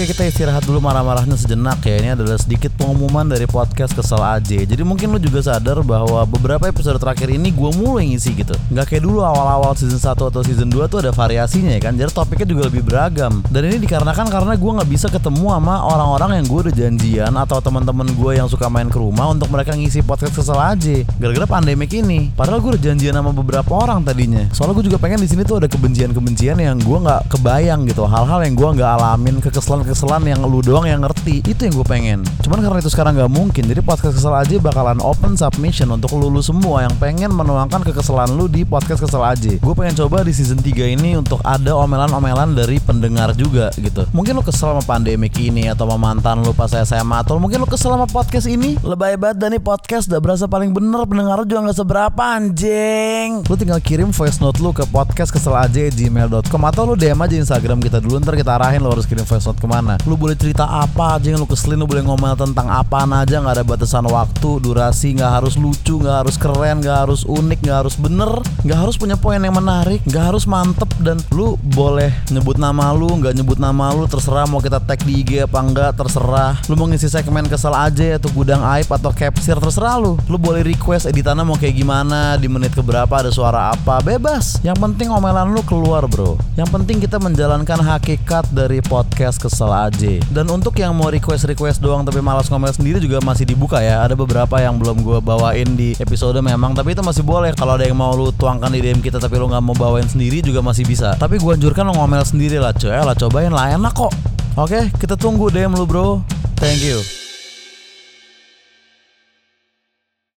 Oke kita istirahat dulu marah-marahnya sejenak ya. Ini adalah sedikit pengumuman dari podcast Kesel aja Jadi mungkin lu juga sadar bahwa beberapa episode terakhir ini gue mulai ngisi gitu. Nggak kayak dulu awal-awal season 1 atau season 2 tuh ada variasinya ya kan? Jadi topiknya juga lebih beragam. Dan ini dikarenakan karena gue nggak bisa ketemu sama orang-orang yang gue udah janjian Atau teman-teman gue yang suka main ke rumah untuk mereka ngisi podcast Kesel aja Gara-gara pandemik ini. Padahal gue udah janjian sama beberapa orang tadinya. Soalnya gue juga pengen di sini tuh ada kebencian-kebencian yang gue nggak kebayang gitu. Hal-hal yang gue nggak alamin kekesalan-kekesalan yang lu doang yang ngerti. Itu yang gue pengen. Cuman karena itu sekarang nggak mungkin jadi podcast kesel aja bakalan open submission untuk lu, lu semua yang pengen menuangkan kekesalan lu di podcast kesel aja. Gue pengen coba di season 3 ini untuk ada omelan-omelan dari pendengar juga gitu. Mungkin lu kesel sama pandemik ini atau sama mantan lu pas SMA atau mungkin lu kesel sama podcast ini. Lebay banget dan nih podcast udah berasa paling bener pendengar lu juga nggak seberapa anjing. Lu tinggal kirim voice note lu ke podcast kesel aja gmail.com atau lu DM aja Instagram kita dulu ntar kita arahin lu harus kirim voice note ke mana lu boleh cerita apa aja yang lu keselin lu boleh ngomel tentang apa aja nggak ada batasan waktu durasi nggak harus lucu nggak harus keren nggak harus unik nggak harus bener nggak harus punya poin yang menarik nggak harus mantep dan lu boleh nyebut nama lu nggak nyebut nama lu terserah mau kita tag di IG apa enggak terserah. Lu mau ngisi segmen kesel aja atau gudang aib atau capsir terserah lu. Lu boleh request editannya mau kayak gimana di menit keberapa ada suara apa bebas. Yang penting omelan lu keluar bro. Yang penting kita menjalankan hakikat dari podcast kesel aja. Dan untuk yang mau request-request doang tapi malas ngomel sendiri juga masih dibuka ya. Ada beberapa yang belum gue bawain di episode memang tapi itu masih boleh. Kalau ada yang mau lu tuangkan di DM kita tapi lu nggak mau bawain sendiri juga masih bisa. Tapi gue anjurkan lo ngomel sendiri lah coy. Lah cobain lah enak kok. Oke kita tunggu DM lu bro. Thank you